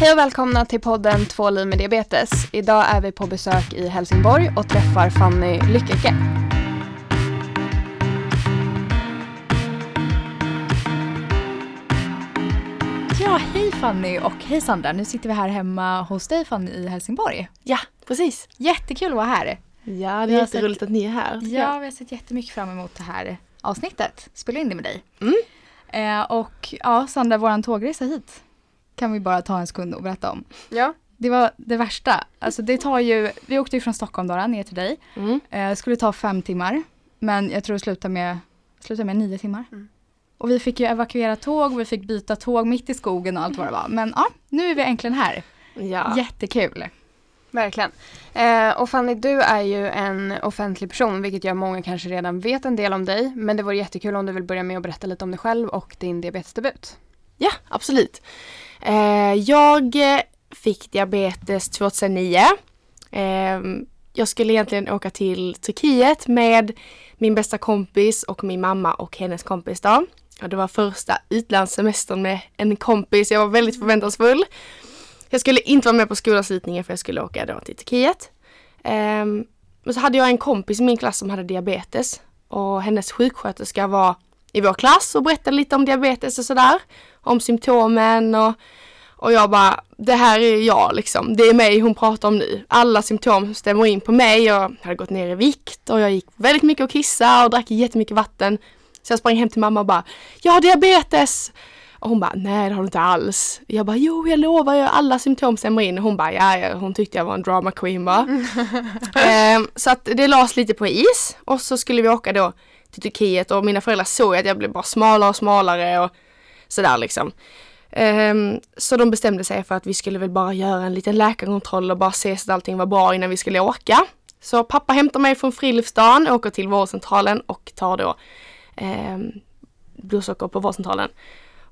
Hej och välkomna till podden Två liv med diabetes. Idag är vi på besök i Helsingborg och träffar Fanny Lyckeke. Ja, hej Fanny och hej Sandra. Nu sitter vi här hemma hos dig Fanny i Helsingborg. Ja, precis. Jättekul att vara här. Ja, det har är jätteroligt att ni är här. Ja, jag. vi har sett jättemycket fram emot det här avsnittet. Spela in det med dig. Mm. Eh, och ja, Sandra, våran tågresa hit kan vi bara ta en sekund och berätta om. Ja. Det var det värsta. Alltså det tar ju, vi åkte ju från Stockholm då, ner till dig. Mm. Eh, skulle ta fem timmar, men jag tror det slutade med, slutade med nio timmar. Mm. Och vi fick ju evakuera tåg, vi fick byta tåg mitt i skogen och allt vad det var. Men ja, nu är vi äntligen här. Ja. Jättekul. Verkligen. Eh, och Fanny, du är ju en offentlig person, vilket gör många kanske redan vet en del om dig. Men det vore jättekul om du vill börja med att berätta lite om dig själv och din diabetesdebut. ja, absolut. Eh, jag fick diabetes 2009. Eh, jag skulle egentligen åka till Turkiet med min bästa kompis och min mamma och hennes kompis då. Och det var första utlandssemestern med en kompis. Jag var väldigt förväntansfull. Jag skulle inte vara med på skolavslutningen för jag skulle åka då till Turkiet. Eh, men så hade jag en kompis i min klass som hade diabetes och hennes sjuksköterska var i vår klass och berättade lite om diabetes och sådär. Om symptomen och, och jag bara, det här är jag liksom. Det är mig hon pratar om nu. Alla symptom stämmer in på mig. Jag hade gått ner i vikt och jag gick väldigt mycket och kissa och drack jättemycket vatten. Så jag sprang hem till mamma och bara, jag har diabetes! Och hon bara, nej det har du inte alls. Jag bara, jo jag lovar, jag, alla symptom stämmer in. Och hon bara, ja, ja hon tyckte jag var en drama queen bara. Ehm, så att det lades lite på is och så skulle vi åka då till Turkiet och mina föräldrar såg att jag blev bara smalare och smalare och sådär liksom. Ehm, så de bestämde sig för att vi skulle väl bara göra en liten läkarkontroll och bara se så att allting var bra innan vi skulle åka. Så pappa hämtar mig från Friluftsdagen, åker till vårdcentralen och tar då ehm, blodsocker på vårdcentralen.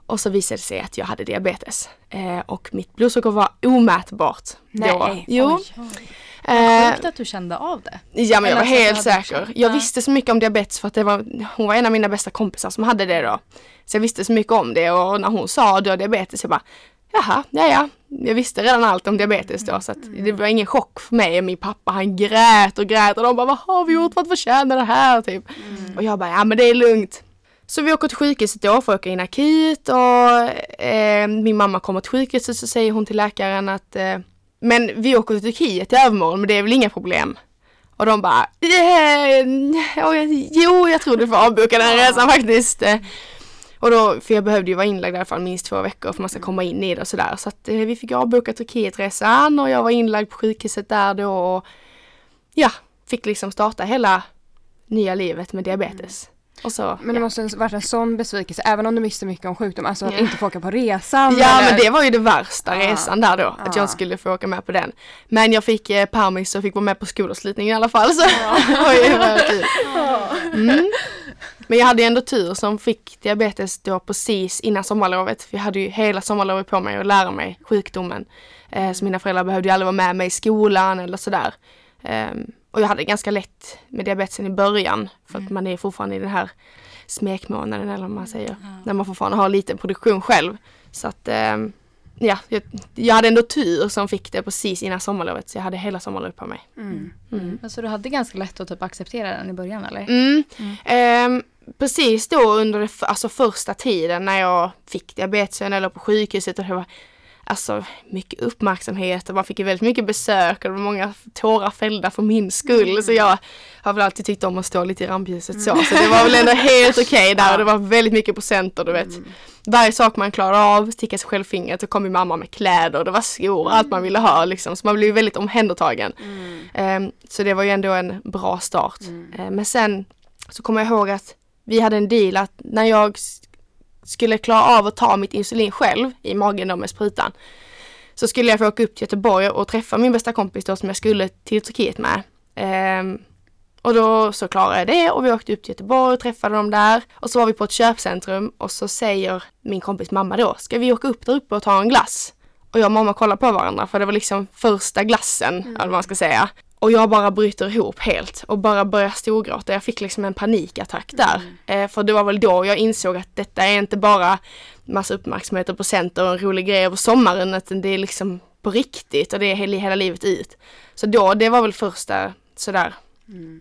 Och så visade det sig att jag hade diabetes. Eh, och mitt blodsocker var omätbart. Då. Nej. Jo. Oj, oj. Eh, Sjukt att du kände av det. Ja men jag var helt säker. Jag Ja. visste så mycket om diabetes för att det var, hon var en av mina bästa kompisar som hade det då. Så jag visste så mycket om det och när hon sa du har diabetes jag bara jaha, ja ja. Jag visste redan allt om diabetes då så att det var ingen chock för mig. Min pappa han grät och grät och de bara vad har vi gjort för att förtjäna det här typ. Och jag bara ja men det är lugnt. Så vi åker till sjukhuset då för att åka in akut och eh, min mamma kommer till sjukhuset så säger hon till läkaren att eh, men vi åker till Turkiet i övermorgon men det är väl inga problem. Och de bara, ja, jo jag tror du får avboka den resan faktiskt. Eh, Och då, för jag behövde ju vara inlagd i alla fall minst två veckor för man ska komma in i det och sådär. Så att eh, vi fick avboka Turkietresan och jag var inlagd på sjukhuset där då och ja, fick liksom starta hela nya livet med diabetes. Och så, Men det ja. måste varit en sån besvikelse, även om du visste mycket om sjukdom, alltså att Ja. inte få åka på resan. Ja eller- men det var ju det värsta Ja. resan där då, att Ja. jag skulle få åka med på den. Men jag fick eh, permis och fick vara med på skolavslutningen i alla fall så. Mm. Men jag hade ju ändå tur som fick diabetes då precis innan sommarlovet. För jag hade ju hela sommarlovet på mig att lära mig sjukdomen. Eh, så mina föräldrar behövde ju aldrig vara med mig i skolan eller sådär. Ehm, och jag hade ganska lätt med diabetesen i början för att man är fortfarande i den här smekmånaden eller vad man säger. När man fortfarande har lite produktion själv. Så att ehm, ja, jag, jag hade ändå tur som fick det precis innan sommarlovet så jag hade hela sommarlovet på mig. Mm. Mm. Men så du hade ganska lätt att typ acceptera den i början eller? Mm. Mm. Ehm, precis då under det, alltså första tiden när jag fick diabetesen eller på sjukhuset och det var alltså mycket uppmärksamhet och man fick ju väldigt mycket besök och det var många tårar fällda för min skull. Så jag har väl alltid tyckt om att stå lite i rampljuset så. Så det var väl ändå helt okej där och det var väldigt mycket procent du vet varje sak man klarade av, sticka sig själv fingret så kom min mamma med kläder och det var skor och allt man ville ha liksom. Så man blev ju väldigt omhändertagen. Ehm, så det var ju ändå en bra start. Ehm, men sen så kommer jag ihåg att vi hade en deal att när jag skulle klara av att ta mitt insulin själv i magen då med sprutan så skulle jag få åka upp till Göteborg och träffa min bästa kompis då som jag skulle till Turkiet med. Ehm, och då så klarade jag det och vi åkte upp till Göteborg och träffade dem där. Och så var vi på ett köpcentrum och så säger min kompis mamma då, ska vi åka upp där uppe och ta en glass? Och jag och mamma kollar på varandra för det var liksom första glassen, eller vad man ska säga. Och jag bara bryter ihop helt och bara börjar storgråta. Jag fick liksom en panikattack där. Eh, för det var väl då jag insåg att detta är inte bara massa uppmärksamhet och presenter och en rolig grej över sommaren utan det är liksom på riktigt och det är hela, hela livet ut. Så då, det var väl första sådär, Mm.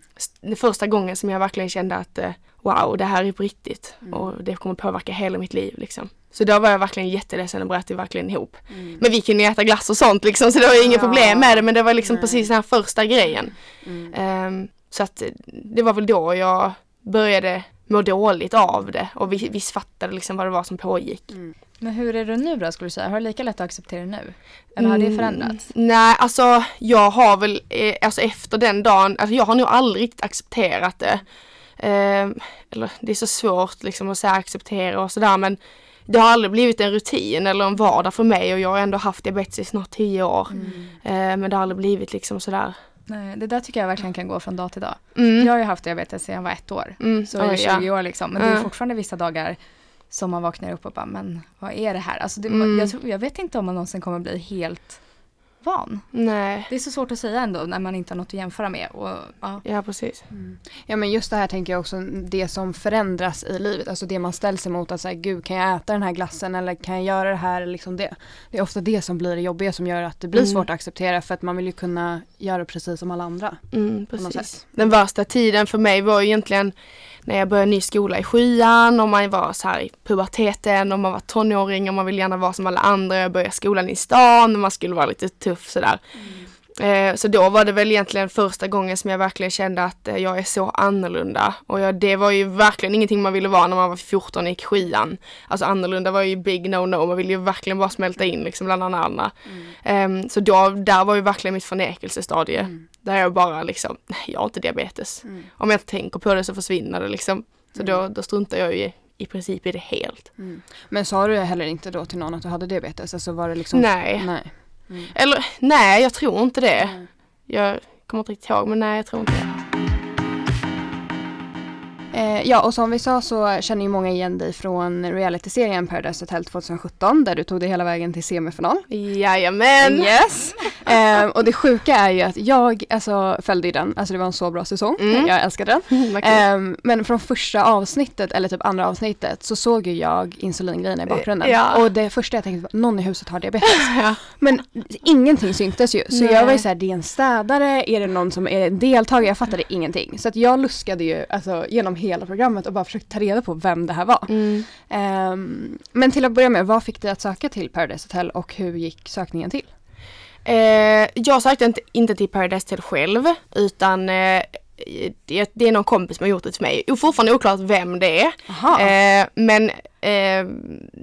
första gången som jag verkligen kände att eh, wow, det här är på riktigt Mm. och det kommer påverka hela mitt liv liksom. Så då var jag verkligen jätteledsen och bröt det verkligen ihop. Mm. Men vi kunde äta glass och sånt liksom så det var inget Ja. problem med det men det var liksom Nej. precis den här första grejen. Mm. Ehm, så att det var väl då jag började må dåligt av det och vi, visst fattade liksom vad det var som pågick. Mm. Men hur är det nu då skulle du säga? Har du lika lätt att acceptera det nu? Eller har det Mm, förändrats? Nej, alltså jag har väl, eh, alltså efter den dagen, alltså jag har nog aldrig accepterat det. Ehm, eller det är så svårt liksom att säga acceptera och sådär men det har aldrig blivit en rutin eller en vardag för mig och jag har ändå haft diabetes i snart tio år. Mm. Ehm, men det har aldrig blivit liksom sådär. Nej, det där tycker jag verkligen kan gå från dag till dag. Mm. Jag har ju haft diabetes sedan jag var ett år. Mm. Så i oj, 20 ja. år liksom. Men det är fortfarande vissa dagar som man vaknar upp och bara, men vad är det här? Alltså det, Mm. jag, tror, jag vet inte om man någonsin kommer bli helt van. Nej, Det är så svårt att säga ändå när man inte har något att jämföra med. Och, ja. ja precis. Mm. Ja men just det här tänker jag också, det som förändras i livet, alltså det man ställs emot att säga gud kan jag äta den här glassen eller kan jag göra det här liksom det. Det är ofta det som blir det jobbiga som gör att det blir Mm. svårt att acceptera för att man vill ju kunna göra precis som alla andra. Mm, precis. Den värsta tiden för mig var egentligen när jag började ny skola i sjuan och man var så här i puberteten och man var tonåring och man ville gärna vara som alla andra. Jag började skolan i stan och man skulle vara lite tuff sådär. Mm. Eh, så då var det väl egentligen första gången som jag verkligen kände att eh, jag är så annorlunda. Och jag, det var ju verkligen ingenting man ville vara när man var 14 och gick sjuan. Alltså annorlunda var ju big no-no, man ville ju verkligen bara smälta in liksom bland alla andra. Ehm, så då, där var ju verkligen mitt förnekelsestadie. Mm. Där jag bara liksom, nej jag har inte diabetes. Mm. Om jag inte tänker på det så försvinner det liksom. Så då, då struntar jag ju i princip i det helt. Mm. Men sa du heller inte då till någon att du hade diabetes? Alltså var det liksom Nej. Nej. Mm. Eller nej, jag tror inte det. Nej. Jag kommer inte riktigt ihåg men nej jag tror inte det. Eh, ja, och som vi sa så känner ju många igen dig från realityserien Paradise Hotel 2017 där du tog dig hela vägen till semifinal. Jajamän! Yes! eh, och det sjuka är ju att jag alltså, följde ju den, alltså det var en så bra säsong, Mm. jag älskade den. Ehm, men från första avsnittet, eller typ andra avsnittet, så såg ju jag insulingrejerna i bakgrunden. Ja. Och det första jag tänkte var, någon i huset har diabetes. Ja. Men ingenting syntes ju. Så Nej. jag var ju såhär, det är en städare, är det någon som är deltagare? Jag fattade ingenting. Så att jag luskade ju alltså, genom hela programmet och bara försökte ta reda på vem det här var. Mm. Ehm, men till att börja med, vad fick dig att söka till Paradise Hotel och hur gick sökningen till? Eh, jag sökte inte, inte till Paradise Hotel själv utan eh, det, det är någon kompis som har gjort det till mig. Och fortfarande oklart vem det är. Eh, men eh,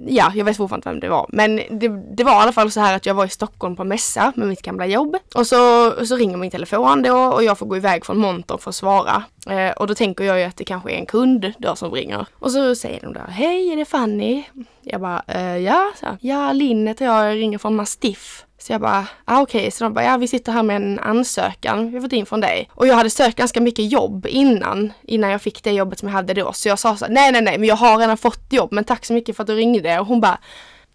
ja, jag vet fortfarande vem det var. Men det, det var i alla fall så här att jag var i Stockholm på mässa med mitt gamla jobb. Och så, så ringer min telefon då och jag får gå iväg från montern för att svara. Eh, och då tänker jag ju att det kanske är en kund då som ringer. Och så säger de där, hej är det Fanny? Jag bara, eh, ja, så, här, ja Linn heter jag, jag ringer från Mastiff. Så jag bara, ah, okej, så de bara, ja vi sitter här med en ansökan vi har fått in från dig. Och jag hade sökt ganska mycket jobb innan, innan jag fick det jobbet som jag hade då. Så jag sa så här, nej nej nej, men jag har redan fått jobb, men tack så mycket för att du ringde. Och hon bara,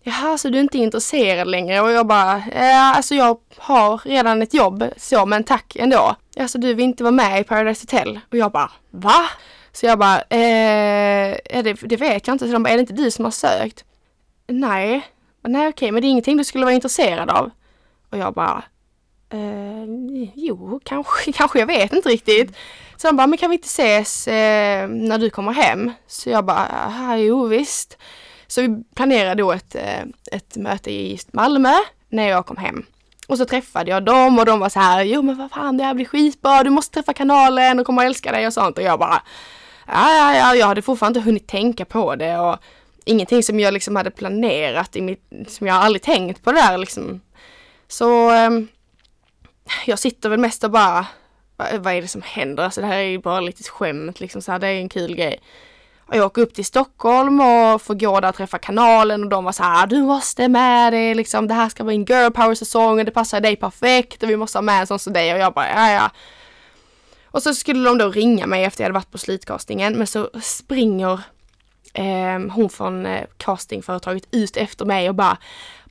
jaha, så du är inte intresserad längre? Och jag bara, ja alltså jag har redan ett jobb, så men tack ändå. Alltså du vill inte vara med i Paradise Hotel? Och jag bara, va? Så jag bara, eh, ja, det, det vet jag inte. Så de bara, är det inte du som har sökt? Nej. Nej okej, men det är ingenting du skulle vara intresserad av. Och jag bara, eh, jo, kanske, kanske, jag vet inte riktigt. Så de bara, men kan vi inte ses eh, när du kommer hem? Så jag bara, jo visst. Så vi planerade då ett, eh, ett möte i Malmö när jag kom hem. Och så träffade jag dem och de var så här, jo men vad fan det här blir skitbra, du måste träffa kanalen och kommer att älska dig och sånt. Och jag bara, ja ja ja, jag hade fortfarande inte hunnit tänka på det och ingenting som jag liksom hade planerat i mitt, som jag aldrig tänkt på det där liksom. Så ehm, jag sitter väl mest och bara, vad, vad är det som händer? Alltså det här är ju bara lite skämt liksom så här, det är en kul grej. Och jag åker upp till Stockholm och får gå där och träffa kanalen och de var så här, du måste med det liksom, det här ska vara en girl power säsong och det passar dig perfekt och vi måste ha med en sån som dig och jag bara, ja ja. Och så skulle de då ringa mig efter jag hade varit på slutcastingen men så springer eh, hon från eh, castingföretaget ut efter mig och bara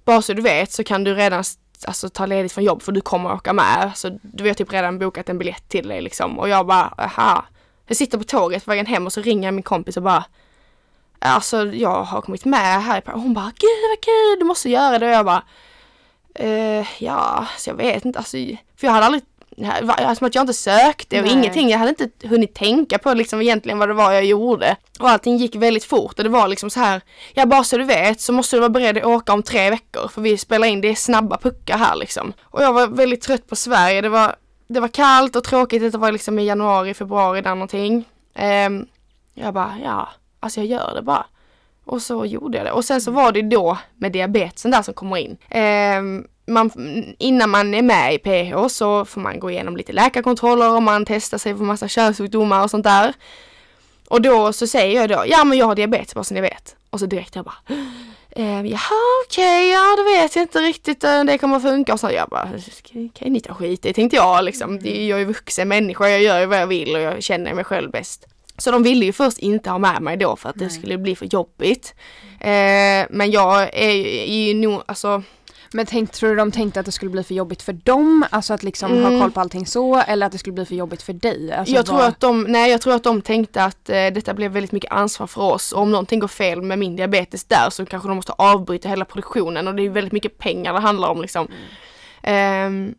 bara så du vet så kan du redan alltså, ta ledigt från jobb för du kommer åka med. Så du har typ redan bokat en biljett till dig liksom. Och jag bara, aha. Jag sitter på tåget på vägen hem och så ringer jag min kompis och bara Alltså jag har kommit med här. Och hon bara, gud vad kul, du måste göra det. Och jag bara, eh, ja, så jag vet inte. Alltså, för jag hade aldrig som att jag inte sökte och Nej. ingenting. Jag hade inte hunnit tänka på liksom egentligen vad det var jag gjorde. Och allting gick väldigt fort och det var liksom så här, ja bara så du vet så måste du vara beredd att åka om tre veckor för vi spelar in, det är snabba puckar här liksom. Och jag var väldigt trött på Sverige, det var, det var kallt och tråkigt, det var liksom i januari, februari där någonting. Um, jag bara, ja, alltså jag gör det bara. Och så gjorde jag det. Och sen så var det då med diabetesen där som kommer in. Um, man, innan man är med i PH så får man gå igenom lite läkarkontroller och man testar sig för massa körsjukdomar och sånt där. Och då så säger jag då, ja men jag har diabetes bara så ni vet. Och så direkt jag bara, eh, jaha okej, okay, ja det vet jag inte riktigt eh, det kommer funka. Och så jag bara, kan ni ta skit i tänkte jag liksom. Jag är vuxen människa, jag gör ju vad jag vill och jag känner mig själv bäst. Så de ville ju först inte ha med mig då för att Nej. det skulle bli för jobbigt. Eh, men jag är ju nog, alltså men tänk, tror du de tänkte att det skulle bli för jobbigt för dem? Alltså att liksom mm. ha koll på allting så eller att det skulle bli för jobbigt för dig? Alltså jag, tror att de, nej, jag tror att de tänkte att eh, detta blev väldigt mycket ansvar för oss och om någonting går fel med min diabetes där så kanske de måste avbryta hela produktionen och det är väldigt mycket pengar det handlar om liksom. Mm. Eh,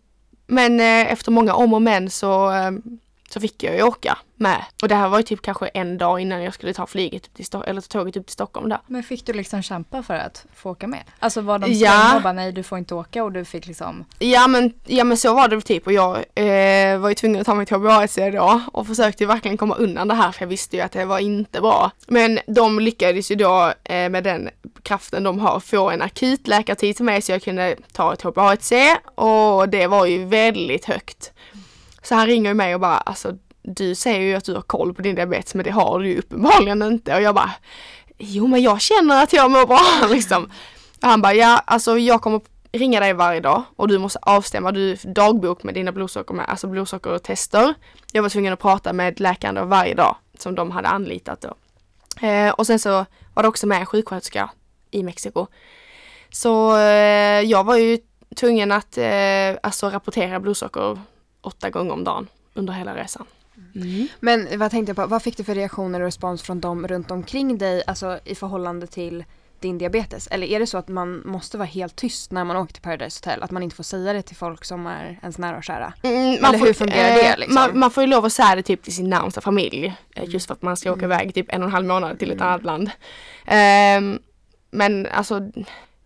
men eh, efter många om och men så ehm, så fick jag ju åka med. Och det här var ju typ kanske en dag innan jag skulle ta flyget till Sto- eller tåget upp till Stockholm där. Men fick du liksom kämpa för att få åka med? Alltså var de ja. och bara nej du får inte åka och du fick liksom? Ja men, ja, men så var det typ och jag eh, var ju tvungen att ta mig till HBAC då och försökte verkligen komma undan det här för jag visste ju att det var inte bra. Men de lyckades ju då eh, med den kraften de har få en akutläkartid till mig så jag kunde ta ett HBAC och det var ju väldigt högt. Så han ringer mig och bara, alltså du säger ju att du har koll på din diabetes men det har du ju uppenbarligen inte. Och jag bara, jo men jag känner att jag mår bra liksom. Och han bara, ja alltså jag kommer ringa dig varje dag och du måste avstämma, du dagbok med dina blodsocker med, alltså blodsockertester. Jag var tvungen att prata med läkaren då varje dag som de hade anlitat då. Eh, och sen så var det också med en sjuksköterska i Mexiko. Så eh, jag var ju tvungen att eh, alltså rapportera blodsocker åtta gånger om dagen under hela resan. Mm. Men vad tänkte jag på, vad fick du för reaktioner och respons från dem runt omkring dig, alltså i förhållande till din diabetes? Eller är det så att man måste vara helt tyst när man åker till Paradise Hotel? Att man inte får säga det till folk som är ens nära och kära? Mm, Eller får, hur fungerar det? Liksom? Man, man, får ju lov att säga det typ till sin närmsta familj. Eh, mm. Just för att man ska åka mm. iväg typ en och en halv månad till ett mm. annat land. Um, men alltså,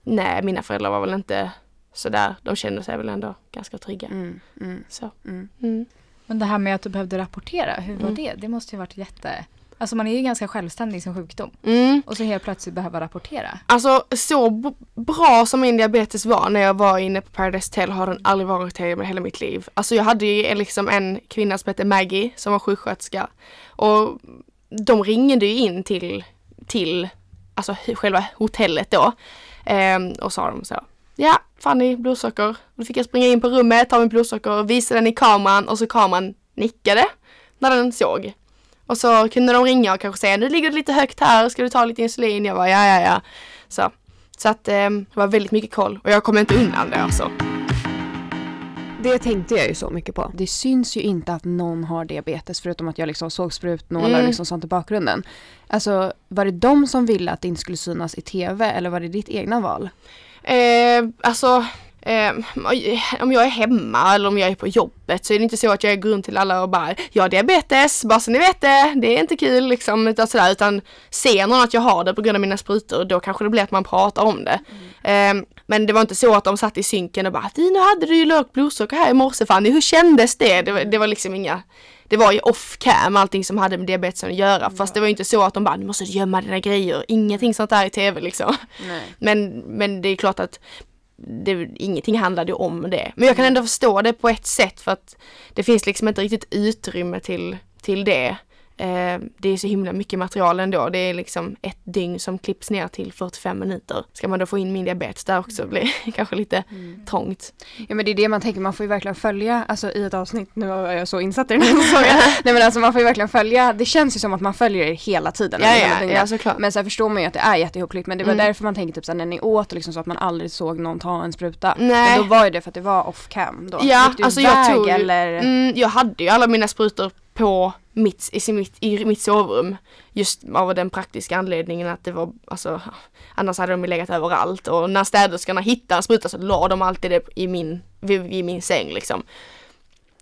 nej mina föräldrar var väl inte sådär, de kände sig väl ändå ganska trygga. Mm, mm, så. Mm. mm. Men det här med att du behövde rapportera, hur var mm. det? Det måste ju varit jätte... Alltså man är ju ganska självständig i sin sjukdom. Mm. Och så helt plötsligt behöva rapportera. Alltså så bra som min diabetes var när jag var inne på Paradise Hotel har den aldrig varit i hela mitt liv. Alltså jag hade ju liksom en kvinna som hette Maggie som var sjuksköterska. Och de ringde ju in till, till alltså själva hotellet då. Ehm, och sa de så ja, Fanny blodsocker. Då fick jag springa in på rummet, ta min blodsocker och visa den i kameran och så kameran nickade när den såg. Och så kunde de ringa och kanske säga nu ligger det lite högt här, ska du ta lite insulin? Jag var ja, ja, ja. Så, så att eh, det var väldigt mycket koll och jag kom inte undan det alltså. Det tänkte jag ju så mycket på. Det syns ju inte att någon har diabetes förutom att jag liksom såg sprutnålar mm. och liksom sånt i bakgrunden. Alltså var det de som ville att det inte skulle synas i tv eller var det ditt egna val? Eh, alltså om jag är hemma eller om jag är på jobbet så är det inte så att jag går runt till alla och bara jag har diabetes, bara så ni vet det, det är inte kul liksom utan sådär utan ser någon att jag har det på grund av mina sprutor då kanske det blir att man pratar om det. Mm. Eh, men det var inte så att de satt i synken och bara nu hade du ju lågt blodsocker här i morse Fanny, hur kändes det? Det var, det var liksom inga det var ju off cam allting som hade med diabetesen att göra fast ja. det var ju inte så att de bara nu måste du gömma dina grejer, ingenting sånt där i tv liksom. Men, men det är klart att det, ingenting handlade om det. Men jag kan ändå förstå det på ett sätt för att det finns liksom inte riktigt utrymme till, till det. Eh, det är så himla mycket material ändå. Det är liksom ett dygn som klipps ner till 45 minuter. Ska man då få in min diabetes där också blir det kanske lite mm. trångt. Ja men det är det man tänker, man får ju verkligen följa, alltså i ett avsnitt, nu var jag så insatt i den här frågan. Nej men alltså man får ju verkligen följa, det känns ju som att man följer er hela tiden. Ja, ja, ja, såklart. Men sen förstår man ju att det är jätteihopklippt men det var mm. därför man tänker typ såhär när ni åt och liksom så att man aldrig såg någon ta en spruta. Nej. Men då var ju det för att det var off cam då. Ja, Gick du alltså jag tog, eller? Mm, jag hade ju alla mina sprutor på mitt, i, mitt, i mitt sovrum. Just av den praktiska anledningen att det var, alltså, annars hade de legat överallt och när städerskorna hittade en spruta så la de alltid det i min, vid, vid min säng liksom.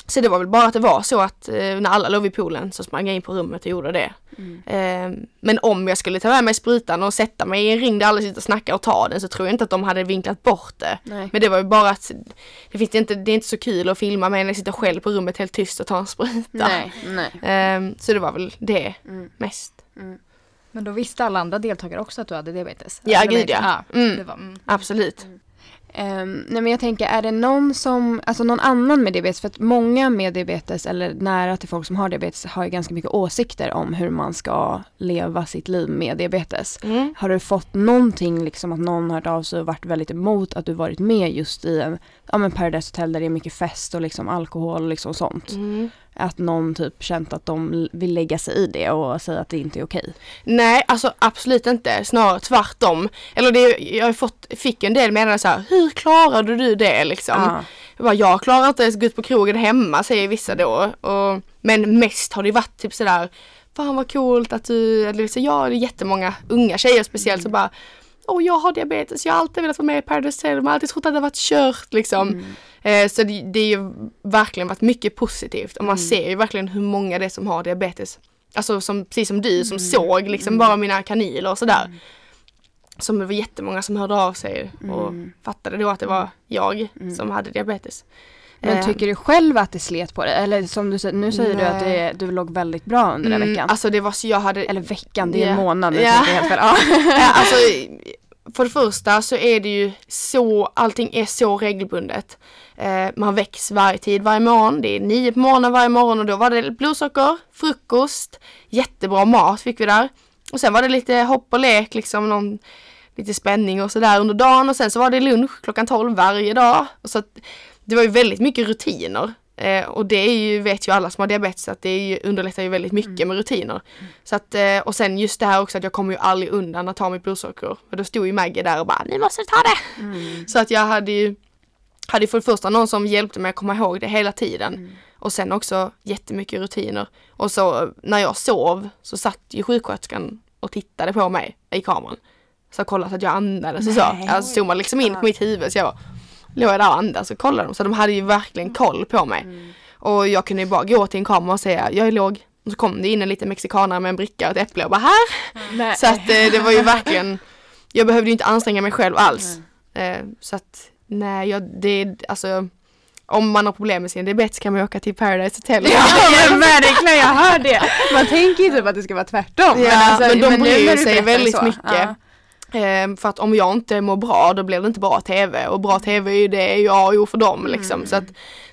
Så det var väl bara att det var så att eh, när alla låg vid poolen så sprang jag in på rummet och gjorde det. Mm. Eh, men om jag skulle ta med mig sprutan och sätta mig i en ring där alla sitter och snackar och tar den så tror jag inte att de hade vinklat bort det. Nej. Men det var ju bara att det, finns inte, det är inte så kul att filma mig när jag sitter själv på rummet helt tyst och tar en spruta. Nej, nej. Eh, så det var väl det mm. mest. Mm. Men då visste alla andra deltagare också att du hade diabetes? Ja, gud ja. ja mm. var, mm. Absolut. Um, nej men jag tänker, är det någon som, alltså någon annan med diabetes? För att många med diabetes eller nära till folk som har diabetes har ju ganska mycket åsikter om hur man ska leva sitt liv med diabetes. Mm. Har du fått någonting, liksom att någon har hört av sig och varit väldigt emot att du varit med just i en, ja men Paradise Hotel där det är mycket fest och liksom alkohol och liksom sånt? Mm att någon typ känt att de vill lägga sig i det och säga att det inte är okej? Nej, alltså absolut inte. Snarare tvärtom. Eller det, jag har fått, fick en del meddelanden så här, hur klarade du det liksom? Ja. Jag, bara, jag klarar inte ens gå ut på krogen hemma säger vissa då. Och, men mest har det varit typ sådär, fan vad coolt att du, eller så, ja det är jättemånga unga tjejer speciellt mm. så bara Åh jag har diabetes, jag har alltid velat vara med i Paradise Hotel, har alltid trott att det varit kört liksom. Mm. Eh, så det, det är ju verkligen varit mycket positivt och man mm. ser ju verkligen hur många det är som har diabetes. Alltså som, precis som du som mm. såg liksom bara mina kanyler och sådär. Mm. Som det var jättemånga som hörde av sig och mm. fattade då att det var jag mm. som hade diabetes. Men eh. tycker du själv att det slet på dig? Eller som du säger, nu säger Nej. du att det, du låg väldigt bra under den veckan. Alltså det var så jag hade Eller veckan, det är yeah. en månad. Yeah. Helt fel. Ja. alltså, för det första så är det ju så, allting är så regelbundet. Eh, man väcks varje tid varje morgon. Det är nio på morgonen varje morgon och då var det blodsocker, frukost, jättebra mat fick vi där. Och sen var det lite hopp och lek, liksom någon, lite spänning och sådär under dagen och sen så var det lunch klockan 12 varje dag. Och så att, det var ju väldigt mycket rutiner. Eh, och det är ju, vet ju alla som har diabetes att det är ju, underlättar ju väldigt mycket mm. med rutiner. Mm. Så att, eh, och sen just det här också att jag kommer ju aldrig undan att ta mitt blodsocker. Och då stod ju Maggie där och bara, ni måste ta det! Mm. Så att jag hade ju hade för det första någon som hjälpte mig att komma ihåg det hela tiden. Mm. Och sen också jättemycket rutiner. Och så när jag sov så satt ju sjuksköterskan och tittade på mig i kameran. Så kollade att jag andades och så. Alltså zoomade liksom in på mitt huvud så jag låg jag där och andades och kollade dem. Så de hade ju verkligen koll på mig. Mm. Och jag kunde ju bara gå till en kamera och säga jag är låg. Och så kom det in en liten mexikanare med en bricka och ett äpple och bara här. Nej. Så att eh, det var ju verkligen Jag behövde ju inte anstränga mig själv alls. Eh, så att Nej, jag, det alltså om man har problem med sin diabetes kan man åka till Paradise Hotel. Ja, men verkligen, jag hör det. Man tänker ju typ att det ska vara tvärtom. Ja, men, alltså, men de men bryr sig väldigt så. mycket. Ja. Ehm, för att om jag inte mår bra då blir det inte bra TV och bra TV är ju det ju A och O för dem liksom. Mm. Så att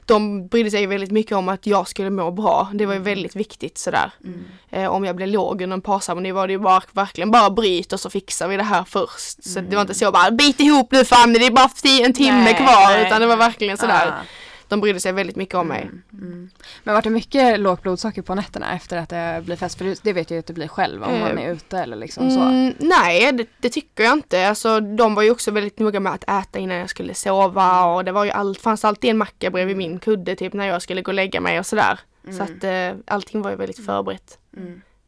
de brydde sig väldigt mycket om att jag skulle må bra. Det var ju mm. väldigt viktigt sådär. Mm. Eh, om jag blev låg under en parceremoni var det ju bara, verkligen bara bryt och så fixar vi det här först. Så mm. det var inte så bara bit ihop nu Fanny det är bara en timme nej, kvar nej. utan det var verkligen sådär. Ah de brydde sig väldigt mycket om mig. Mm, mm. Men var det mycket lågt blodsocker på nätterna efter att det blir fest? För det vet jag ju att det blir själv om man är ute eller liksom så. Mm, nej, det, det, tycker jag inte. Alltså de var ju också väldigt noga med att äta innan jag skulle sova och det var ju allt, fanns alltid en macka bredvid min kudde typ när jag skulle gå och lägga mig och sådär. Så att eh, allting var ju väldigt förberett.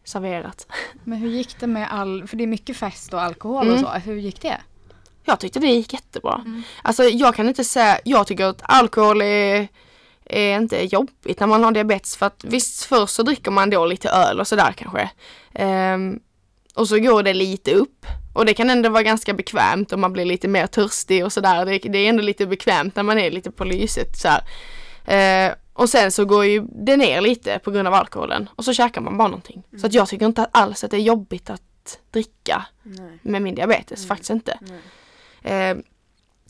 Serverat. Men hur gick det med all, för det är mycket fest och alkohol och så, hur gick det? Jag tyckte det gick jättebra. Mm. Alltså jag kan inte säga, jag tycker att alkohol är, är inte jobbigt när man har diabetes för att visst först så dricker man då lite öl och sådär kanske. Um, och så går det lite upp. Och det kan ändå vara ganska bekvämt om man blir lite mer törstig och sådär. Det, det, är ändå lite bekvämt när man är lite på lyset så uh, och sen så går ju det ner lite på grund av alkoholen och så käkar man bara någonting. Mm. Så att jag tycker inte alls att det är jobbigt att dricka Nej. med min diabetes, Nej. faktiskt inte. Nej. Eh,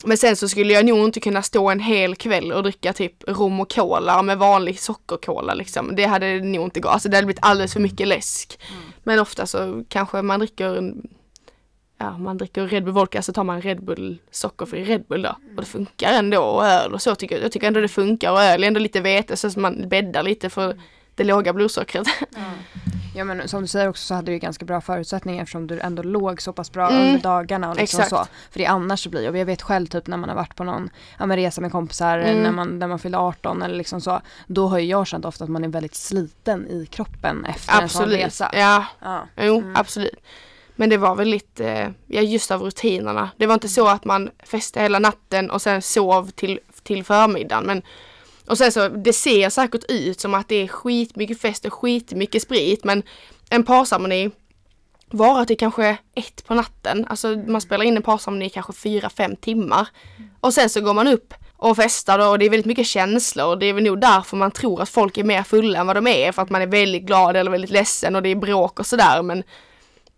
men sen så skulle jag nog inte kunna stå en hel kväll och dricka typ rom och cola med vanlig sockercola liksom. Det hade nog inte gått. Alltså det hade blivit alldeles för mycket läsk. Mm. Men ofta så kanske man dricker ja, man dricker Red Bull vodka så tar man Red Bull sockerfri Red Bull då. Och det funkar ändå och öl och så tycker jag. Jag tycker ändå det funkar och öl är ändå lite vete så att man bäddar lite för det låga blodsockret. Mm. Ja men som du säger också så hade du ganska bra förutsättningar eftersom du ändå låg så pass bra mm. under dagarna och liksom så. För det annars så blir det, och jag vet själv typ när man har varit på någon ja, men resa med kompisar mm. när, man, när man fyllde 18 eller liksom så. Då har ju jag känt ofta att man är väldigt sliten i kroppen efter absolut. en sån resa. Ja, ja. jo mm. absolut. Men det var väl lite, ja just av rutinerna. Det var inte så att man festade hela natten och sen sov till, till förmiddagen. Men, och sen så, det ser säkert ut som att det är skitmycket fest och skitmycket sprit men en parceremoni varar till kanske ett på natten. Alltså man spelar in en parceremoni i kanske fyra, fem timmar. Och sen så går man upp och festar och det är väldigt mycket känslor. Det är väl nog därför man tror att folk är mer fulla än vad de är. För att man är väldigt glad eller väldigt ledsen och det är bråk och sådär. Men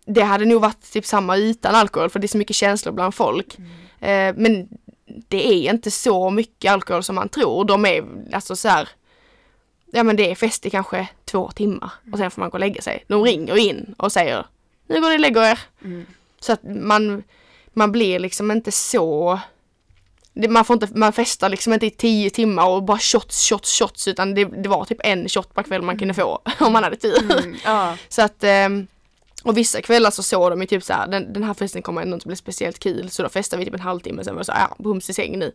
det hade nog varit typ samma utan alkohol för det är så mycket känslor bland folk. Mm. Eh, men det är inte så mycket alkohol som man tror. De är alltså så här, ja men det är fest i kanske två timmar och sen får man gå och lägga sig. De ringer in och säger nu går ni och lägger er. Mm. Så att man, man blir liksom inte så man, får inte, man festar liksom inte i tio timmar och bara shots, shots, shots utan det, det var typ en shot per kväll man kunde få om man hade tur. Mm, ja. Så att um, och vissa kvällar så såg de ju typ såhär, den, den här festen kommer ändå inte bli speciellt kul så då festade vi typ en halvtimme sen var det såhär, ja bums i säng nu.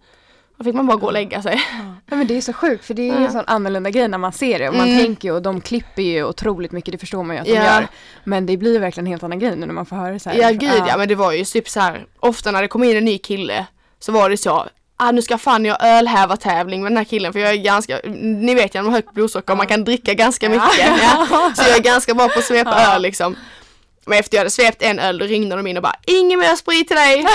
Då fick man bara gå och lägga sig. Ja men det är så sjukt för det är ja. en sån annorlunda grej när man ser det och man mm. tänker ju och de klipper ju otroligt mycket, det förstår man ju att de gör. Men det blir ju verkligen en helt annan grej nu när man får höra det så här. Ja gud ja. ja men det var ju typ så här, ofta när det kom in en ny kille så var det så, ah, nu ska fan jag ölhävartävling med den här killen för jag är ganska, ni vet jag har högt blodsocker och man kan dricka ganska mycket. Ja. Så jag är ganska bra på att svepa öl liksom. Men efter jag hade svept en öl då ringde de in och bara Ingen mer sprit till dig!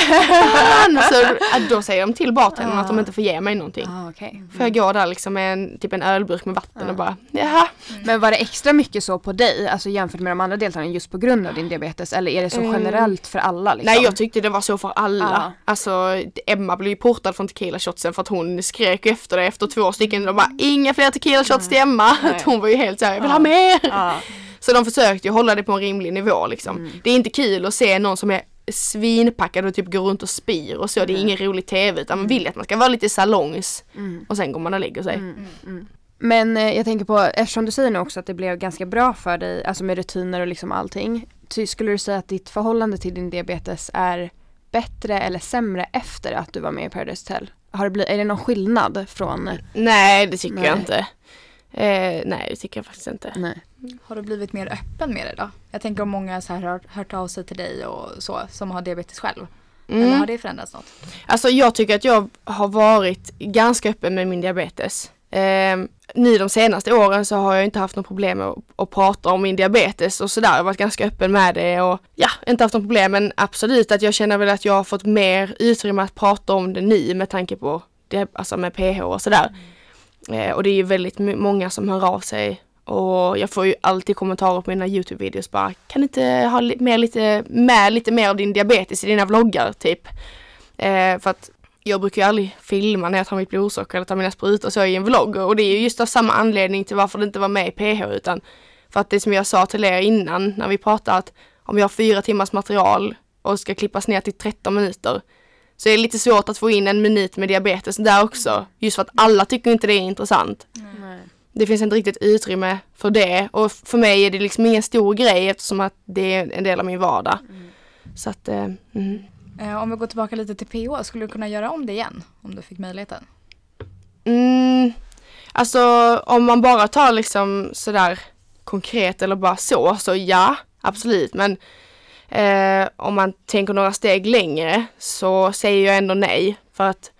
så då säger de till bartendern att de inte får ge mig någonting. Ah, okay. mm. För jag går där liksom med en, typ en ölburk med vatten ah. och bara jaha. Mm. Men var det extra mycket så på dig, alltså jämfört med de andra deltagarna just på grund av din diabetes eller är det så mm. generellt för alla? Liksom? Nej jag tyckte det var så för alla. Ah. Alltså Emma blev ju portad från tequila shotsen för att hon skrek efter det efter två stycken och bara inga fler tequila shots till Emma. hon var ju helt såhär, jag vill ha mer! Så de försökte ju hålla det på en rimlig nivå liksom. Mm. Det är inte kul att se någon som är svinpackad och typ går runt och spyr och så. Mm. Det är ingen rolig TV utan man vill att man ska vara lite salongs mm. och sen går man och lägger sig. Mm, mm, Men eh, jag tänker på, eftersom du säger nu också att det blev ganska bra för dig, alltså med rutiner och liksom allting. Skulle du säga att ditt förhållande till din diabetes är bättre eller sämre efter att du var med i Paradise Hotel? Har det blivit, är det någon skillnad från? Nej det tycker Nej. jag inte. Eh, nej det tycker jag faktiskt inte. Nej. Har du blivit mer öppen med det då? Jag tänker om många så här har hört av sig till dig och så som har diabetes själv. Mm. Eller har det förändrats något? Alltså jag tycker att jag har varit ganska öppen med min diabetes. Eh, nu de senaste åren så har jag inte haft något problem med att, att prata om min diabetes och sådär. Jag har varit ganska öppen med det och ja, inte haft något problem men absolut att jag känner väl att jag har fått mer utrymme att prata om det nu med tanke på det, alltså med PH och sådär. Mm. Eh, och det är ju väldigt många som hör av sig. Och jag får ju alltid kommentarer på mina Youtube-videos bara kan du inte ha med lite, med lite mer av din diabetes i dina vloggar? Typ. Eh, för att jag brukar ju aldrig filma när jag tar mitt blodsocker eller tar mina sprutor så i en vlogg. Och det är ju just av samma anledning till varför det inte var med i PH utan för att det som jag sa till er innan när vi pratade att om jag har fyra timmars material och ska klippas ner till 13 minuter så är det lite svårt att få in en minut med diabetes där också. Just för att alla tycker inte det är intressant. Mm. Det finns inte riktigt utrymme för det och för mig är det liksom ingen stor grej eftersom att det är en del av min vardag. Mm. Så att, eh, mm. eh, Om vi går tillbaka lite till PH, skulle du kunna göra om det igen om du fick möjligheten? Mm, alltså om man bara tar liksom sådär konkret eller bara så, så ja, absolut. Men Eh, om man tänker några steg längre så säger jag ändå nej för att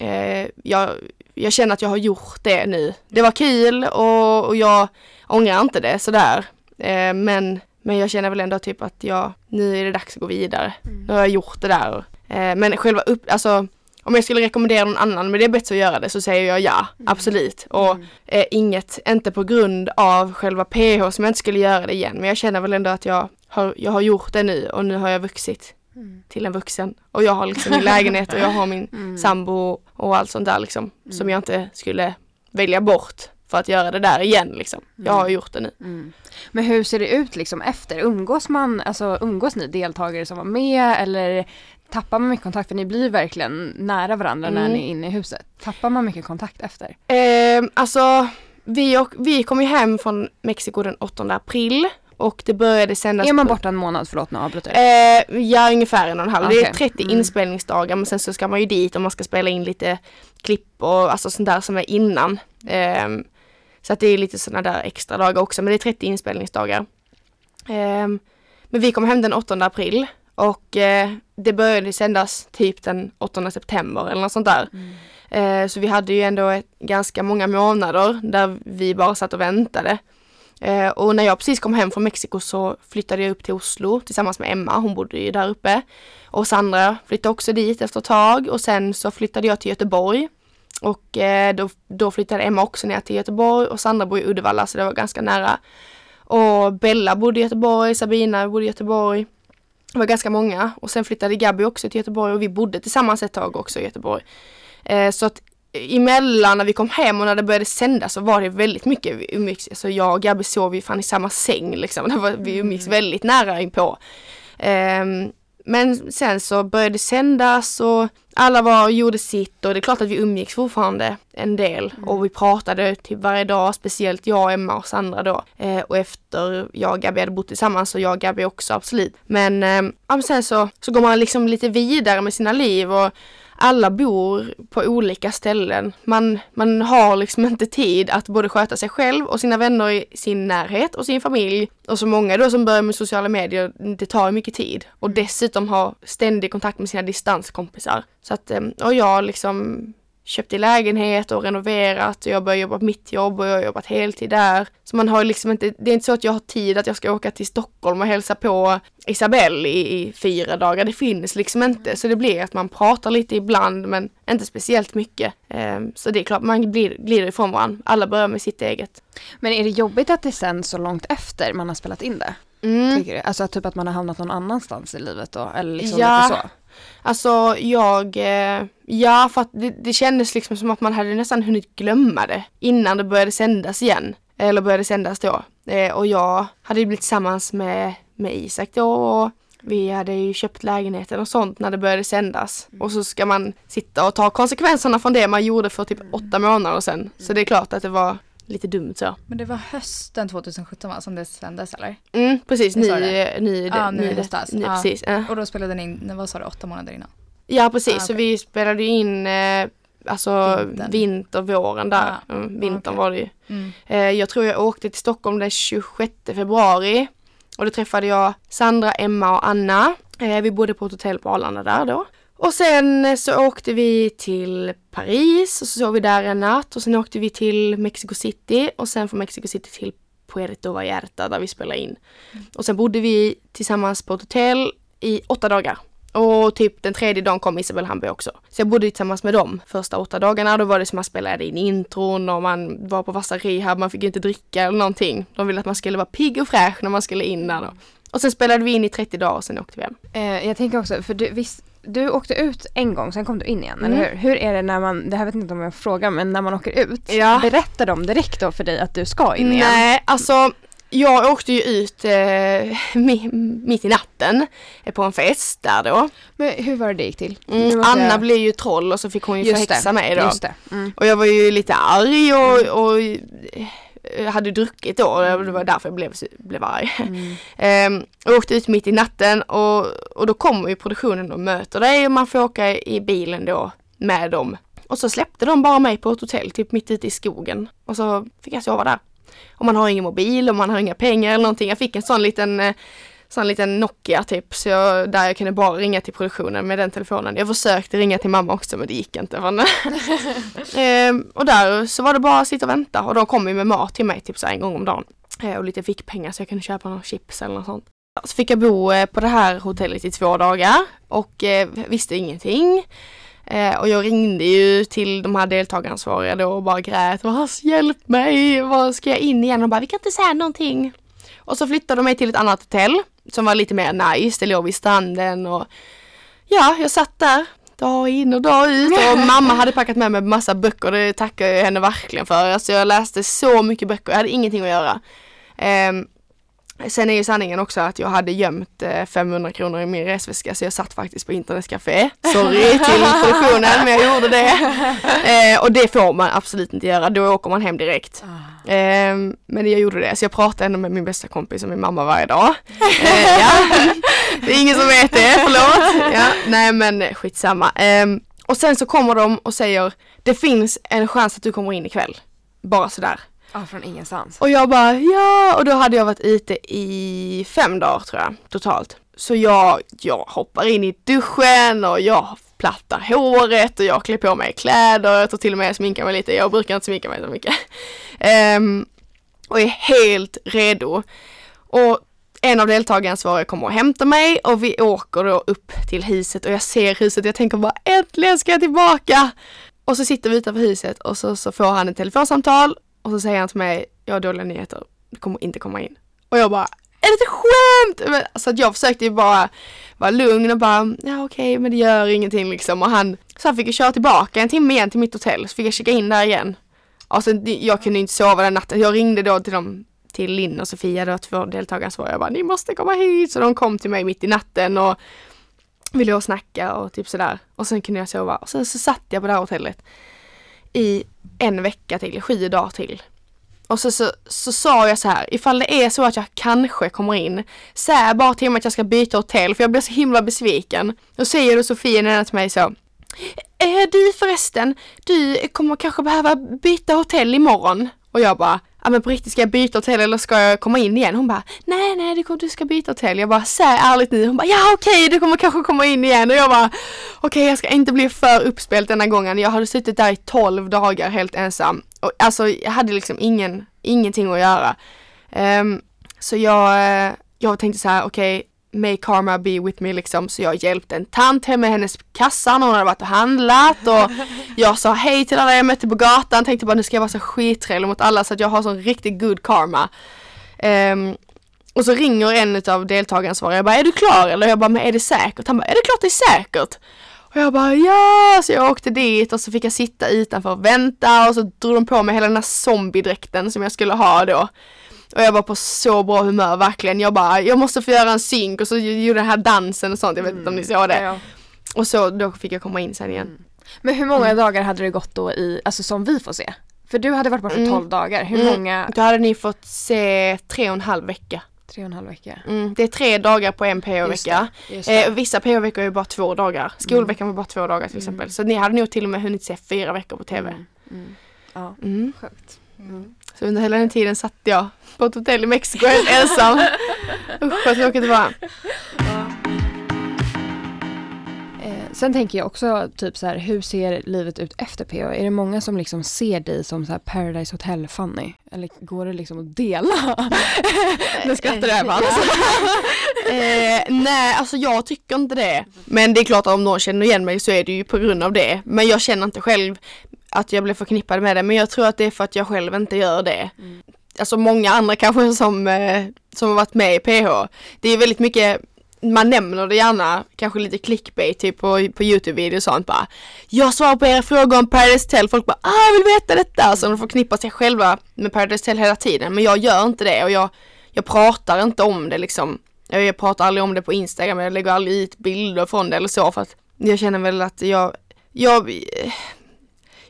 eh, jag, jag känner att jag har gjort det nu. Det var kul och, och jag ångrar inte det sådär. Eh, men, men jag känner väl ändå typ att jag, nu är det dags att gå vidare. Mm. Nu har jag gjort det där. Eh, men själva upp, alltså om jag skulle rekommendera någon annan med diabetes att göra det så säger jag ja, mm. absolut. Och mm. eh, inget, inte på grund av själva PH som jag inte skulle göra det igen. Men jag känner väl ändå att jag har, jag har gjort det nu och nu har jag vuxit mm. till en vuxen. Och jag har liksom min lägenhet och jag har min mm. sambo och allt sånt där liksom. Som mm. jag inte skulle välja bort för att göra det där igen liksom. Jag har mm. gjort det nu. Mm. Men hur ser det ut liksom efter? Umgås man, alltså umgås ni deltagare som var med eller tappar man mycket kontakt? För ni blir verkligen nära varandra mm. när ni är inne i huset. Tappar man mycket kontakt efter? Eh, alltså vi, och, vi kom ju hem från Mexiko den 8 april och det började sändas Är man borta en månad? Förlåt nu avbryter eh, Ja ungefär en och en halv. Okay. Det är 30 mm. inspelningsdagar men sen så ska man ju dit och man ska spela in lite klipp och alltså sånt där som är innan. Eh, så att det är lite sådana där extra dagar också men det är 30 inspelningsdagar. Eh, men vi kom hem den 8 april och eh, det började sändas typ den 8 september eller något sånt där. Mm. Eh, så vi hade ju ändå ett, ganska många månader där vi bara satt och väntade. Eh, och när jag precis kom hem från Mexiko så flyttade jag upp till Oslo tillsammans med Emma, hon bodde ju där uppe. Och Sandra flyttade också dit efter ett tag och sen så flyttade jag till Göteborg. Och eh, då, då flyttade Emma också ner till Göteborg och Sandra bor i Uddevalla så det var ganska nära. Och Bella bodde i Göteborg, Sabina bodde i Göteborg. Det var ganska många och sen flyttade Gabby också till Göteborg och vi bodde tillsammans ett tag också i Göteborg. Eh, så att emellan när vi kom hem och när det började sändas så var det väldigt mycket umgicks. Alltså jag och Gabby sov ju fan i samma säng liksom. Det var, vi umgicks mm. väldigt nära inpå. Um, men sen så började det sändas och alla var och gjorde sitt och det är klart att vi umgicks fortfarande en del mm. och vi pratade typ varje dag, speciellt jag, Emma och Sandra då. Eh, och efter jag och Gabby hade bott tillsammans så jag och Gabby också absolut. Men, eh, ja, sen så, så går man liksom lite vidare med sina liv och alla bor på olika ställen. Man, man har liksom inte tid att både sköta sig själv och sina vänner i sin närhet och sin familj. Och så många då som börjar med sociala medier, det tar mycket tid. Och dessutom ha ständig kontakt med sina distanskompisar. Så att, eh, och jag liksom köpt i lägenhet och renoverat och jag börjar jobba på mitt jobb och jag har jobbat heltid där. Så man har liksom inte, det är inte så att jag har tid att jag ska åka till Stockholm och hälsa på Isabelle i, i fyra dagar. Det finns liksom inte. Så det blir att man pratar lite ibland men inte speciellt mycket. Um, så det är klart, man glider, glider ifrån varandra. Alla börjar med sitt eget. Men är det jobbigt att det sänds så långt efter man har spelat in det? Mm. Tycker du? Alltså typ att man har hamnat någon annanstans i livet då? Eller liksom ja. lite så? Alltså jag, eh, ja för att det, det kändes liksom som att man hade nästan hunnit glömma det innan det började sändas igen. Eller började sändas då. Eh, och jag hade blivit tillsammans med, med Isak då och vi hade ju köpt lägenheten och sånt när det började sändas. Mm. Och så ska man sitta och ta konsekvenserna från det man gjorde för typ åtta månader sedan. Så det är klart att det var lite dumt så. Men det var hösten 2017 va, som det sändes eller? Mm, precis, ny, ny, ah, ny, ny, höstas. Ny, ah. precis. Äh. Och då spelade ni in, vad sa du, åtta månader innan? Ja precis, ah, okay. så vi spelade in eh, alltså Vintern. vinter, våren där. Ah. Mm, vintern okay. var det ju. Mm. Eh, jag tror jag åkte till Stockholm den 26 februari och då träffade jag Sandra, Emma och Anna. Eh, vi bodde på ett hotell på Arlanda där då. Och sen eh, så åkte vi till Paris och så sov vi där en natt och sen åkte vi till Mexico City och sen från Mexico City till Puerto Vallarta där vi spelade in. Och sen bodde vi tillsammans på ett hotell i åtta dagar. Och typ den tredje dagen kom Isabel Hamberg också. Så jag bodde tillsammans med dem första åtta dagarna. Då var det som att man spelade in intron och man var på vassa rehab, man fick inte dricka eller någonting. De ville att man skulle vara pigg och fräsch när man skulle in där då. Och sen spelade vi in i 30 dagar och sen åkte vi hem. Eh, jag tänker också, för du, visst, du åkte ut en gång, sen kom du in igen, mm. eller hur? Hur är det när man, det här vet jag inte om jag frågar, men när man åker ut, ja. berättar de direkt då för dig att du ska in igen? Nej, alltså jag åkte ju ut eh, mitt i natten eh, på en fest där då. Men hur var det det gick till? Mm, Anna jag... blev ju troll och så fick hon ju förhäxa mig då. Mm. Och jag var ju lite arg och, och jag hade druckit då och det var därför jag blev, blev arg. Mm. ehm, och åkte ut mitt i natten och, och då kommer ju produktionen och möter dig och man får åka i bilen då med dem. Och så släppte de bara mig på ett hotell, typ mitt ute i skogen. Och så fick jag sova där. Och man har ingen mobil och man har inga pengar eller någonting. Jag fick en sån liten sån liten Nokia typ, så jag, där jag kunde bara ringa till produktionen med den telefonen. Jag försökte ringa till mamma också men det gick inte. ehm, och där så var det bara att sitta och vänta och de kom ju med mat till mig typ så en gång om dagen. Ehm, och lite fickpengar så jag kunde köpa några chips eller något sånt. Så fick jag bo eh, på det här hotellet i två dagar och eh, visste ingenting. Eh, och jag ringde ju till de här deltagaransvariga då och bara grät. Hjälp mig! Vad ska jag in igen? Och bara, vi kan inte säga någonting. Och så flyttade de mig till ett annat hotell som var lite mer nice. Det låg vid stranden och ja, jag satt där dag in och dag ut och mamma hade packat med mig massa böcker. Det tackar jag henne verkligen för. Alltså jag läste så mycket böcker. Jag hade ingenting att göra. Um, Sen är ju sanningen också att jag hade gömt 500 kronor i min resväska så jag satt faktiskt på internetcafé. Sorry till produktionen men jag gjorde det. Eh, och det får man absolut inte göra, då åker man hem direkt. Eh, men jag gjorde det, så jag pratade ändå med min bästa kompis och min mamma varje dag. Eh, ja. Det är ingen som vet det, förlåt. Ja, nej men skitsamma. Eh, och sen så kommer de och säger det finns en chans att du kommer in ikväll. Bara sådär. Ja, från ingenstans. Och jag bara ja, och då hade jag varit ute i fem dagar tror jag totalt. Så jag, jag hoppar in i duschen och jag plattar håret och jag klär på mig kläder. Jag tror till och med jag sminkar mig lite. Jag brukar inte sminka mig så mycket. Um, och är helt redo. Och en av deltagaransvariga kommer och hämtar mig och vi åker då upp till huset och jag ser huset och jag tänker bara äntligen ska jag tillbaka! Och så sitter vi utanför huset och så, så får han ett telefonsamtal och så säger han till mig, jag har dåliga nyheter, du kommer inte komma in. Och jag bara, är det ett skämt? Men, alltså att jag försökte ju bara vara lugn och bara, ja okej okay, men det gör ingenting liksom. Och han, så han fick ju köra tillbaka en timme igen till mitt hotell, så fick jag checka in där igen. Alltså jag kunde inte sova den natten. Jag ringde då till dem, till Linn och Sofia då, två deltagaransvariga. Jag bara, ni måste komma hit. Så de kom till mig mitt i natten och ville och snacka och typ sådär. Och sen kunde jag sova. Och sen så satt jag på det här hotellet i en vecka till, sju dagar till. Och så, så, så sa jag så här, ifall det är så att jag kanske kommer in, säg bara till mig att jag ska byta hotell för jag blir så himla besviken. Och säger då Sofia nära till mig så, eh, du förresten, du kommer kanske behöva byta hotell imorgon. Och jag bara, ja men på riktigt ska jag byta hotell eller ska jag komma in igen? Hon bara, nej nej du, du ska byta hotell. Jag bara, säg ärligt nu. Hon bara, ja okej okay, du kommer kanske komma in igen. Och jag bara, okej okay, jag ska inte bli för uppspelt denna gången. Jag hade suttit där i 12 dagar helt ensam. Och, alltså jag hade liksom ingen, ingenting att göra. Um, så jag, eh, jag tänkte så här, okej okay, May karma be with me liksom. Så jag hjälpte en tant hem med hennes kassa när hon hade varit och handlat och jag sa hej till alla jag mötte på gatan. Tänkte bara nu ska jag vara så skittrevlig mot alla så att jag har sån riktigt good karma. Um, och så ringer en av deltagarna jag bara är du klar eller? Jag bara men är det säkert? Han bara är det klart det är säkert? Och jag bara ja, så jag åkte dit och så fick jag sitta utanför och vänta och så drog de på mig hela den här zombiedräkten som jag skulle ha då. Och jag var på så bra humör verkligen. Jag bara, jag måste få göra en synk och så gjorde den här dansen och sånt. Jag vet inte om ni såg det. Ja. Och så då fick jag komma in sen igen. Mm. Men hur många mm. dagar hade det gått då i, alltså som vi får se? För du hade varit borta mm. 12 dagar. Hur mm. många? Då hade ni fått se tre och en halv vecka. Tre och en halv vecka. Mm, det är tre dagar på en PO-vecka. Eh, vissa PO-veckor är bara två dagar. Skolveckan var bara två dagar till mm. exempel. Så ni hade nog till och med hunnit se fyra veckor på TV. Mm. Ja, sjukt. Så under hela den tiden satt jag på ett hotell i Mexiko ensam. Usch vad tråkigt det var. Eh, sen tänker jag också typ så här, hur ser livet ut efter PO? Är det många som liksom ser dig som så här Paradise Hotel Fanny? Eller går det liksom att dela? nu skrattar du Ebba. eh, nej, alltså jag tycker inte det. Men det är klart att om någon känner igen mig så är det ju på grund av det. Men jag känner inte själv att jag blev förknippad med det men jag tror att det är för att jag själv inte gör det. Mm. Alltså många andra kanske som, eh, som har varit med i PH. Det är väldigt mycket man nämner det gärna, kanske lite clickbait typ på, på Youtube-videos och sånt bara Jag svarar på era frågor om Paradise Hotel, folk bara ah jag vill veta detta! Så alltså, de förknippar sig själva med Paradise Hotel hela tiden men jag gör inte det och jag, jag pratar inte om det liksom jag, jag pratar aldrig om det på Instagram, jag lägger aldrig ut bilder från det eller så för att jag känner väl att jag, jag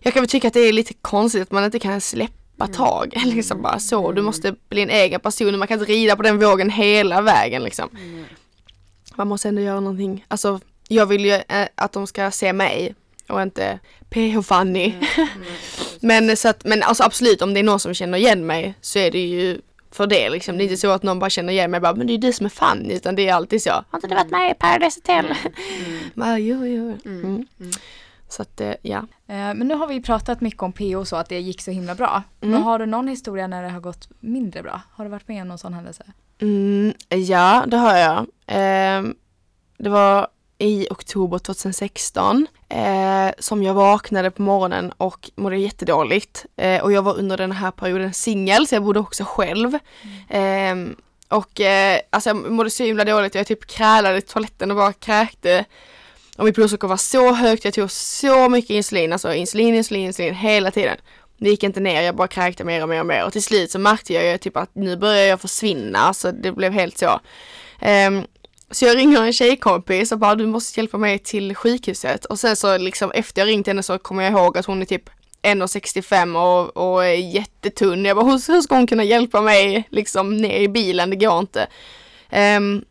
jag kan väl tycka att det är lite konstigt att man inte kan släppa mm. tag. Mm. liksom bara så. Du måste bli en egen person. Man kan inte rida på den vågen hela vägen liksom. Mm. Man måste ändå göra någonting. Alltså jag vill ju äh, att de ska se mig och inte PH Fanny. Mm. Mm. men så att, men alltså absolut om det är någon som känner igen mig så är det ju för det liksom. Det är inte så att någon bara känner igen mig bara, men det är du som är Fanny utan det är alltid så. Har inte du varit med i Paradise Hotel? Mm. bara, jo, jo. Mm. Så att eh, ja. Eh, men nu har vi pratat mycket om PO så att det gick så himla bra. Mm. Men har du någon historia när det har gått mindre bra? Har du varit med om någon sån händelse? Mm, ja, det har jag. Eh, det var i oktober 2016 eh, som jag vaknade på morgonen och mådde jättedåligt. Eh, och jag var under den här perioden singel så jag bodde också själv. Mm. Eh, och eh, alltså jag mådde så himla dåligt. Jag typ krälade i toaletten och bara kräkte. Och mitt blodsocker var så högt. Jag tog så mycket insulin. Alltså insulin, insulin, insulin hela tiden. Det gick inte ner. Jag bara kräkte mer och mer och mer. Och till slut så märkte jag ju typ att nu börjar jag försvinna. så det blev helt så. Um, så jag ringer en tjejkompis och bara du måste hjälpa mig till sjukhuset. Och sen så liksom efter jag ringt henne så kommer jag ihåg att hon är typ 1,65 och, och är jättetunn. Jag bara, hur, hur ska hon kunna hjälpa mig liksom ner i bilen? Det går inte. Um,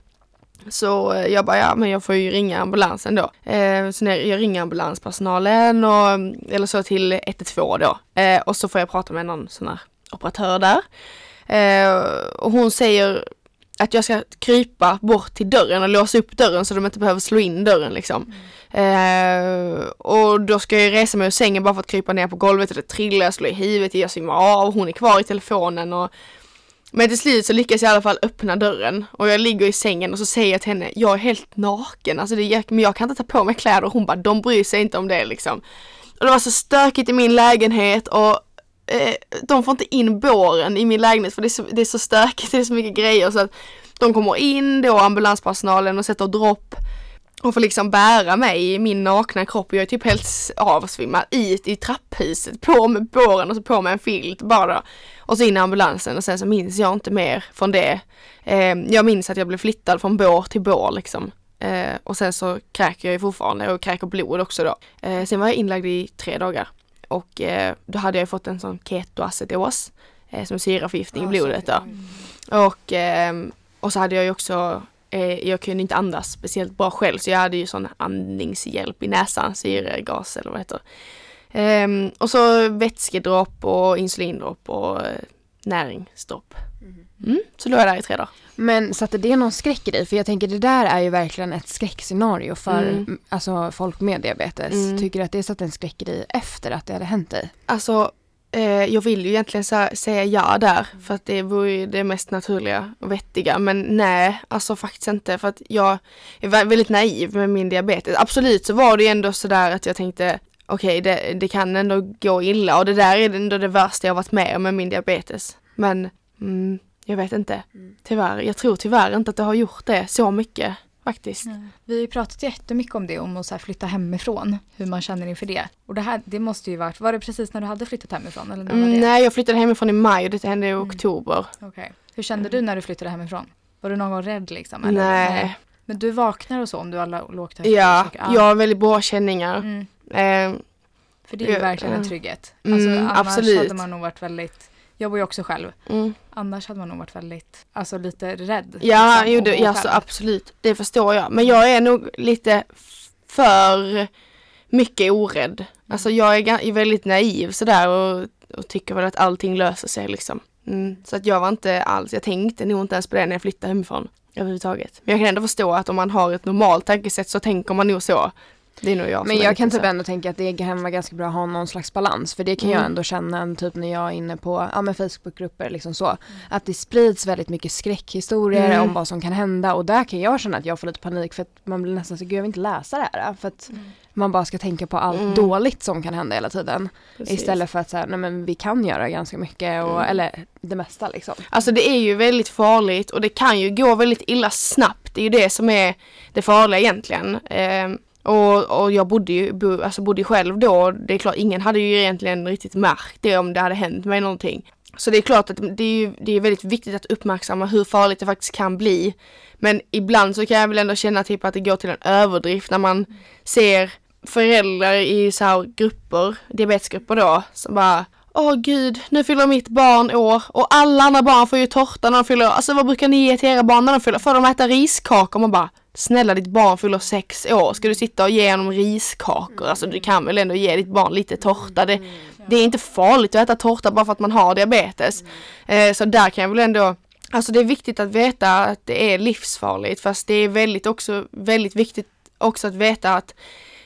så eh, jag bara, ja men jag får ju ringa ambulansen då. Eh, så när jag ringer ambulanspersonalen och, mm, eller så till 112 då. Eh, och så får jag prata med någon sån här operatör där. Eh, och hon säger att jag ska krypa bort till dörren och låsa upp dörren så de inte behöver slå in dörren liksom. Mm. Eh, och då ska jag resa mig ur sängen bara för att krypa ner på golvet och det trillar, jag slår i huvudet, jag svimmar av, hon är kvar i telefonen och men till slut så lyckas jag i alla fall öppna dörren och jag ligger i sängen och så säger jag till henne, jag är helt naken, alltså det, men jag kan inte ta på mig kläder och hon bara, de bryr sig inte om det liksom. Och det var så stökigt i min lägenhet och eh, de får inte in båren i min lägenhet för det är, så, det är så stökigt, det är så mycket grejer så att de kommer in då ambulanspersonalen och sätter dropp och får liksom bära mig i min nakna kropp. Jag är typ helt avsvimmad i, i trapphuset, på med båren och så på med en filt bara. Och så in i ambulansen och sen så minns jag inte mer från det. Eh, jag minns att jag blev flyttad från bår till bår liksom. Eh, och sen så kräker jag ju fortfarande och kräker blod också då. Eh, sen var jag inlagd i tre dagar. Och eh, då hade jag fått en sån ketoacidos eh, som syraförgiftning i blodet då. Och, eh, och så hade jag ju också jag kunde inte andas speciellt bra själv så jag hade ju sån andningshjälp i näsan, syregas eller vad det heter. Um, och så vätskedropp och insulindropp och uh, näringsdropp. Mm. mm, så låg jag där i tre dagar. Men satte det någon skräck i dig? För jag tänker det där är ju verkligen ett skräckscenario för mm. alltså, folk med diabetes. Mm. Tycker du att det satte en skräck i dig efter att det hade hänt dig? Alltså Eh, jag vill ju egentligen säga ja där för att det vore ju det mest naturliga och vettiga. Men nej, alltså faktiskt inte för att jag är väldigt naiv med min diabetes. Absolut så var det ju ändå sådär att jag tänkte okej, okay, det, det, kan ändå gå illa och det där är ändå det värsta jag varit med om med min diabetes. Men mm, jag vet inte. Mm. Tyvärr. Jag tror tyvärr inte att det har gjort det så mycket faktiskt. Mm. Vi har ju pratat jättemycket om det, om att så flytta hemifrån, hur man känner inför det. Och det här, det måste ju varit, var det precis när du hade flyttat hemifrån? Eller när var det? Mm, nej, jag flyttade hemifrån i maj och det hände i mm. oktober. Okay. Hur kände du när du flyttade hemifrån? Var du någon gång rädd liksom? Eller? Nej. Men du vaknar och så om du alla lågt Ja, jag har väldigt bra känningar. Eh, för det är ju verkligen en trygghet. Alltså, mm, annars absolut. hade man nog varit väldigt jag bor ju också själv. Mm. Annars hade man nog varit väldigt, alltså lite rädd. Ja, liksom, jo, det, ja alltså, absolut. Det förstår jag. Men jag är nog lite för mycket orädd. Mm. Alltså jag är, är väldigt naiv sådär och, och tycker väl att allting löser sig liksom. Mm. Så att jag var inte alls, jag tänkte nog inte ens på det när jag flyttade hemifrån överhuvudtaget. Men jag kan ändå förstå att om man har ett normalt tankesätt så tänker man nog så. Det är nog jag Men jag kan typ ändå tänka att det kan vara ganska bra att ha någon slags balans. För det kan mm. jag ändå känna typ när jag är inne på ja, Facebookgrupper liksom så. Mm. Att det sprids väldigt mycket skräckhistorier mm. om vad som kan hända. Och där kan jag känna att jag får lite panik för att man blir nästan så gud jag vill inte läsa det här. För att mm. man bara ska tänka på allt mm. dåligt som kan hända hela tiden. Precis. Istället för att säga nej men vi kan göra ganska mycket och, eller det mesta liksom. Alltså det är ju väldigt farligt och det kan ju gå väldigt illa snabbt. Det är ju det som är det farliga egentligen. Eh, och, och jag bodde ju bo, alltså bodde själv då. Det är klart, ingen hade ju egentligen riktigt märkt det om det hade hänt mig någonting. Så det är klart att det är, ju, det är väldigt viktigt att uppmärksamma hur farligt det faktiskt kan bli. Men ibland så kan jag väl ändå känna typ att det går till en överdrift när man ser föräldrar i så här grupper, diabetesgrupper då, som bara Åh gud, nu fyller mitt barn år och alla andra barn får ju tårta när de fyller Alltså vad brukar ni ge till era barn när de fyller? Får de äta riskakor? Man bara Snälla ditt barn fyller sex år, ska du sitta och ge honom riskakor? Alltså du kan väl ändå ge ditt barn lite tårta? Det, det är inte farligt att äta tårta bara för att man har diabetes. Eh, så där kan jag väl ändå Alltså det är viktigt att veta att det är livsfarligt fast det är väldigt också väldigt viktigt också att veta att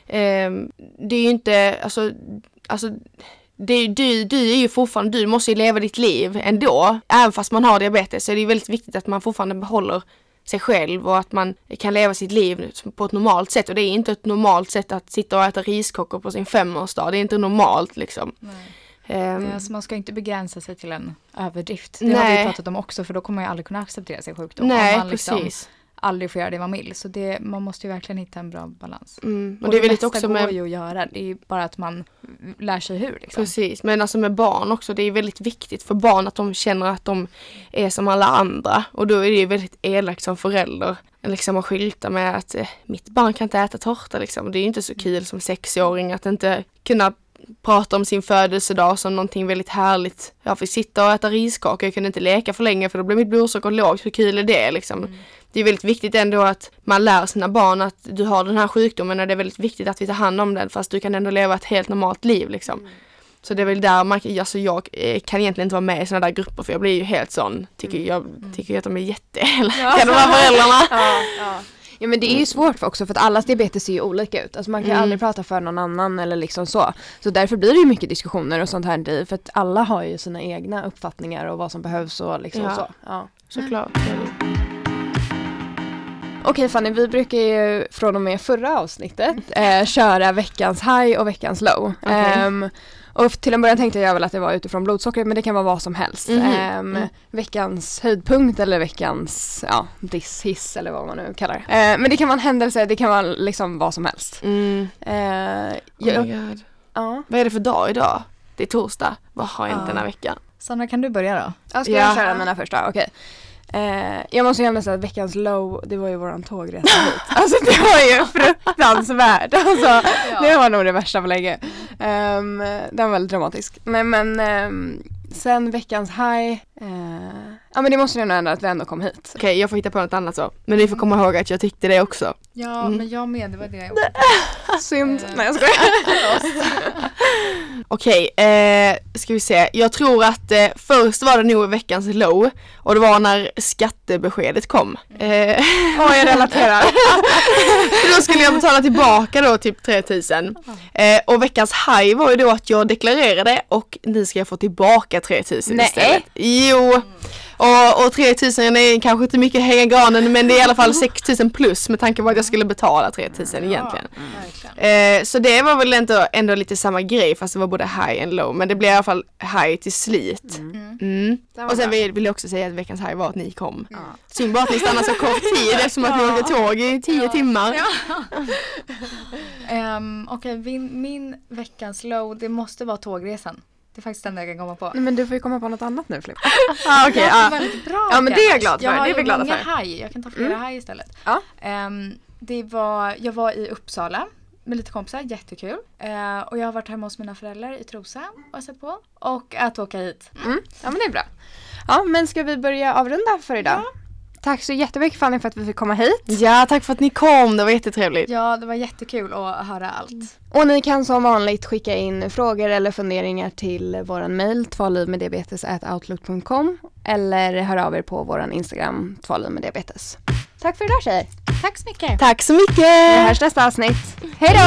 eh, det är ju inte, alltså, alltså det, du, du är ju fortfarande, du måste ju leva ditt liv ändå. Även fast man har diabetes så är det väldigt viktigt att man fortfarande behåller sig själv och att man kan leva sitt liv på ett normalt sätt. Och det är inte ett normalt sätt att sitta och äta riskakor på sin femårsdag. Det är inte normalt liksom. Um, alltså man ska inte begränsa sig till en överdrift. Det nej. har vi pratat om också för då kommer man ju aldrig kunna acceptera sin sjukdom. Nej, liksom precis. Aldrig får göra det man vill. Så det, man måste ju verkligen hitta en bra balans. Mm. Och, och det, det mesta också med... går ju att göra. Det är bara att man lär sig hur. Liksom. Precis, men alltså med barn också. Det är väldigt viktigt för barn att de känner att de är som alla andra. Och då är det ju väldigt elakt som förälder liksom att skylta med att eh, mitt barn kan inte äta tårta liksom. Det är ju inte så kul som sexåring att inte kunna prata om sin födelsedag som någonting väldigt härligt. Jag fick sitta och äta riskakor, jag kunde inte leka för länge för då blev mitt blodsocker lågt. Hur kul är det liksom? Mm. Det är väldigt viktigt ändå att man lär sina barn att du har den här sjukdomen och det är väldigt viktigt att vi tar hand om den fast du kan ändå leva ett helt normalt liv liksom. Mm. Så det är väl där man, alltså jag eh, kan egentligen inte vara med i sådana där grupper för jag blir ju helt sån, tycker mm. jag, mm. tycker att de är jätteelaka ja. de här föräldrarna. Ja, ja. Ja men det är ju svårt också för att allas diabetes ser ju olika ut. Alltså man kan ju mm. aldrig prata för någon annan eller liksom så. Så därför blir det ju mycket diskussioner och sånt här i för att alla har ju sina egna uppfattningar och vad som behövs och liksom ja. så. Ja, såklart. Okej Fanny, vi brukar ju från och med förra avsnittet eh, köra veckans high och veckans low. Okay. Um, ehm, och till en början tänkte jag väl att det var utifrån blodsockret men det kan vara vad som helst. Mm -hmm. um, mm. Veckans höjdpunkt eller veckans ja, diss, eller vad man nu kallar det. Uh, men det kan vara en händelse, det kan vara liksom vad som helst. Mm. Uh, oh jag, ja. Vad är det för dag idag? Det är torsdag. Vad har hänt uh. den här veckan? Sanna kan du börja då? Ja, ska ja. jag köra mina första? Okej. Okay. Eh, jag måste ju ändå säga att veckans low, det var ju våran tågresa hit. Alltså det var ju fruktansvärt. Alltså, ja. Det var nog det värsta på länge. Um, den var väldigt dramatisk. Nej men um, sen veckans high, uh, ja men det måste ju ändå ändra att vi ändå kom hit. Okej okay, jag får hitta på något annat så. Men ni får komma ihåg att jag tyckte det också. Ja mm. men jag med, det var det jag Synd. Uh, Nej jag skojar. Okej, okay, eh, ska vi se. Jag tror att eh, först var det nog veckans low och det var när skattebeskedet kom. Eh, oh, jag relaterar. då skulle jag betala tillbaka då typ 3000. Eh, och veckans high var ju då att jag deklarerade och nu ska jag få tillbaka 3000 Nej. istället. Jo. Och, och 3000 är kanske inte mycket hänga granen men det är i alla fall 6000 plus med tanke på att jag skulle betala 3000 egentligen. Eh, så det var väl ändå, ändå lite samma grej fast det var både high and low men det blev i alla fall high till slut. Mm. Mm. Och sen vill, vill jag också säga att veckans high var att ni kom. Ja. Synd bara att ni stannade så kort tid eftersom att ni åkte tåg i 10 ja. timmar. Ja. um, Okej, okay, min, min veckans low det måste vara tågresan. Det är faktiskt det enda jag kan komma på. Nej, men du får ju komma på något annat nu Filip. ah, okay, ja. väldigt bra. Ja men det är jag glad för. Jag det är vi glada för. haj. Jag kan ta flera mm. haj istället. Ja. Um, det var, jag var i Uppsala med lite kompisar, jättekul. Uh, och jag har varit hemma hos mina föräldrar i Trosa och sett på. Och att åka hit. Mm. Ja men det är bra. Ja men ska vi börja avrunda för idag? Ja. Tack så jättemycket Fanny för att vi fick komma hit. Ja, tack för att ni kom. Det var jättetrevligt. Ja, det var jättekul att höra allt. Och ni kan som vanligt skicka in frågor eller funderingar till våran mail tvålivmeddiabetes.outlook.com eller höra av er på våran Instagram tvålivmeddiabetes. Tack för idag tjejer. Tack så mycket. Tack så mycket. Vi hörs nästa avsnitt. Hej då!